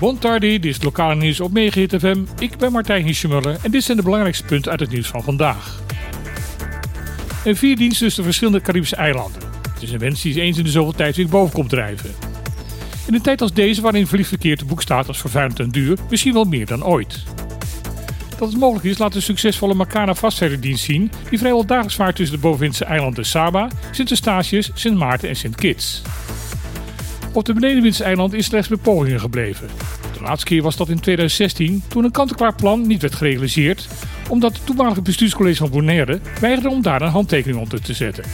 Bon tardi, dit is het lokale nieuws op Megahit FM. Ik ben Martijn Hiesjemuller en dit zijn de belangrijkste punten uit het nieuws van vandaag. Een vierdienst tussen de verschillende Caribische eilanden. Het is een wens die eens in de zoveel tijd weer boven komt drijven. In een tijd als deze, waarin verliefd verkeer te boek staat als vervuilend en duur, misschien wel meer dan ooit. Dat het mogelijk is, laat de succesvolle Makana zien, die vrijwel dagelijks vaart tussen de bovenwindse eilanden Saba, Sint Eustatius, Sint Maarten en Sint Kitts. Op de benedenwindse eiland is slechts bij gebleven. De laatste keer was dat in 2016, toen een kant-en-klaar plan niet werd gerealiseerd, omdat het toenmalige bestuurscollege van Bonaire weigerde om daar een handtekening onder te zetten.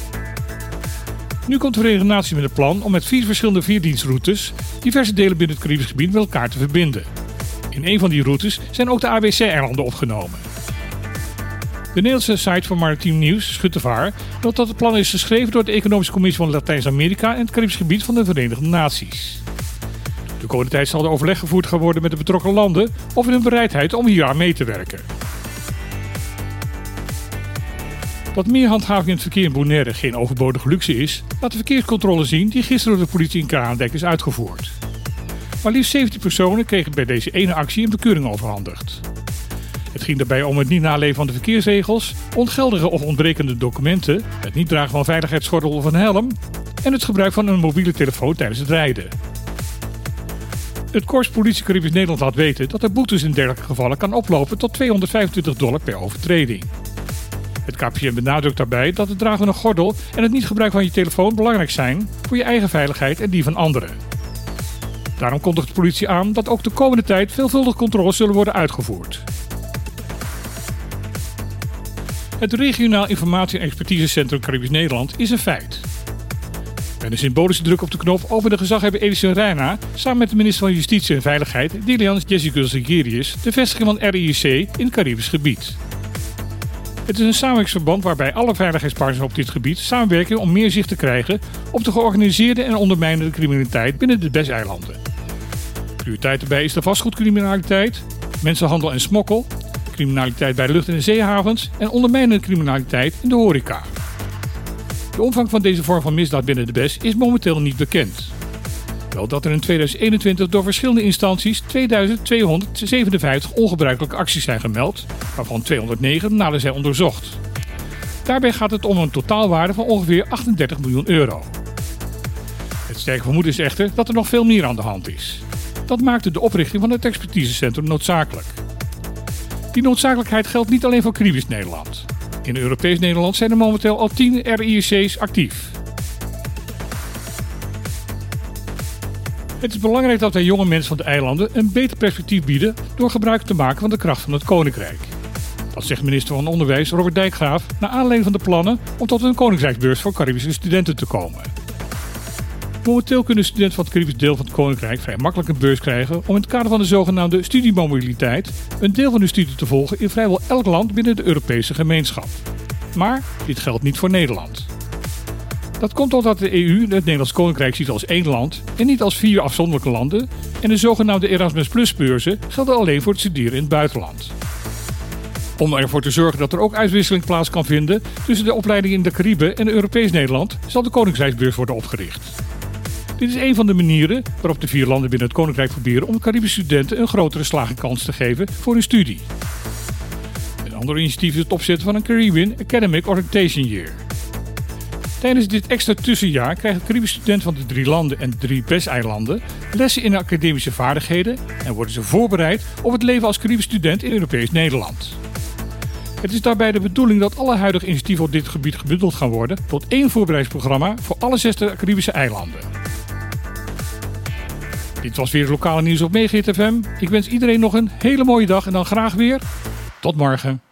Nu komt de Verenigde Naties met een plan om met vier verschillende vierdienstroutes diverse delen binnen het Caribisch gebied met elkaar te verbinden. In een van die routes zijn ook de ABC-eilanden opgenomen. De Nederlandse site van Maritiem Nieuws, Schuttevaar, meldt dat het plan is geschreven door de Economische Commissie van Latijns-Amerika en het Caribisch gebied van de Verenigde Naties. De komende tijd zal er overleg gevoerd gaan worden met de betrokken landen over hun bereidheid om hier aan mee te werken. Dat meer handhaving in het verkeer in Bonaire geen overbodige luxe is, laat de verkeerscontrole zien die gisteren door de politie in Kralendijk is uitgevoerd. Maar liefst 17 personen kregen bij deze ene actie een bekeuring overhandigd. Het ging daarbij om het niet naleven van de verkeersregels, ongeldige of ontbrekende documenten, het niet dragen van veiligheidsgordel of een helm en het gebruik van een mobiele telefoon tijdens het rijden. Het Korps Politie Caribisch Nederland laat weten dat de boetes in dergelijke gevallen kan oplopen tot 225 dollar per overtreding. Het KPM benadrukt daarbij dat het dragen van een gordel en het niet gebruiken van je telefoon belangrijk zijn voor je eigen veiligheid en die van anderen. Daarom kondigt de politie aan dat ook de komende tijd veelvuldig controles zullen worden uitgevoerd. Het Regionaal Informatie- en Expertisecentrum Caribisch Nederland is een feit. Met een symbolische druk op de knop opende gezaghebber Edison Reina samen met de minister van Justitie en Veiligheid, Dilian Jessica Sigerius, de vestiging van RIC in het Caribisch gebied. Het is een samenwerkingsverband waarbij alle veiligheidspartners op dit gebied samenwerken om meer zicht te krijgen op de georganiseerde en ondermijnende criminaliteit binnen de BES-eilanden. Prioriteit daarbij is de vastgoedcriminaliteit, mensenhandel en smokkel, criminaliteit bij de lucht- en zeehavens en ondermijnende criminaliteit in de horeca. De omvang van deze vorm van misdaad binnen de BES is momenteel niet bekend. Wel dat er in 2021 door verschillende instanties 2257 ongebruikelijke acties zijn gemeld, waarvan 209 nader zijn onderzocht. Daarbij gaat het om een totaalwaarde van ongeveer 38 miljoen euro. Het sterke vermoeden is echter dat er nog veel meer aan de hand is. Dat maakte de oprichting van het expertisecentrum noodzakelijk. Die noodzakelijkheid geldt niet alleen voor Caribisch Nederland. In Europees Nederland zijn er momenteel al 10 RIC's actief. Het is belangrijk dat wij jonge mensen van de eilanden een beter perspectief bieden door gebruik te maken van de kracht van het Koninkrijk. Dat zegt minister van Onderwijs Robert Dijkgraaf naar aanleiding van de plannen om tot een Koninkrijksbeurs voor Caribische studenten te komen. Momenteel kunnen studenten van het Caribisch deel van het Koninkrijk vrij makkelijk een beurs krijgen om in het kader van de zogenaamde studiemobiliteit een deel van hun studie te volgen in vrijwel elk land binnen de Europese gemeenschap. Maar dit geldt niet voor Nederland. Dat komt omdat de EU het Nederlands Koninkrijk ziet als één land en niet als vier afzonderlijke landen en de zogenaamde Erasmus Plus beurzen gelden alleen voor het studeren in het buitenland. Om ervoor te zorgen dat er ook uitwisseling plaats kan vinden tussen de opleidingen in de Cariben en Europees Nederland zal de Koninkrijksbeurs worden opgericht. Dit is een van de manieren waarop de vier landen binnen het Koninkrijk proberen om Caribische studenten een grotere slagingskans te geven voor hun studie. Een ander initiatief is het opzetten van een Caribbean Academic Orientation Year. Tijdens dit extra tussenjaar krijgen Caribische studenten van de drie landen en drie PES-eilanden lessen in academische vaardigheden en worden ze voorbereid op het leven als Caribisch student in Europees Nederland. Het is daarbij de bedoeling dat alle huidige initiatieven op dit gebied gebundeld gaan worden tot één voorbereidingsprogramma voor alle zes Caribische eilanden. Dit was weer het lokale nieuws op Megahit FM. Ik wens iedereen nog een hele mooie dag en dan graag weer tot morgen.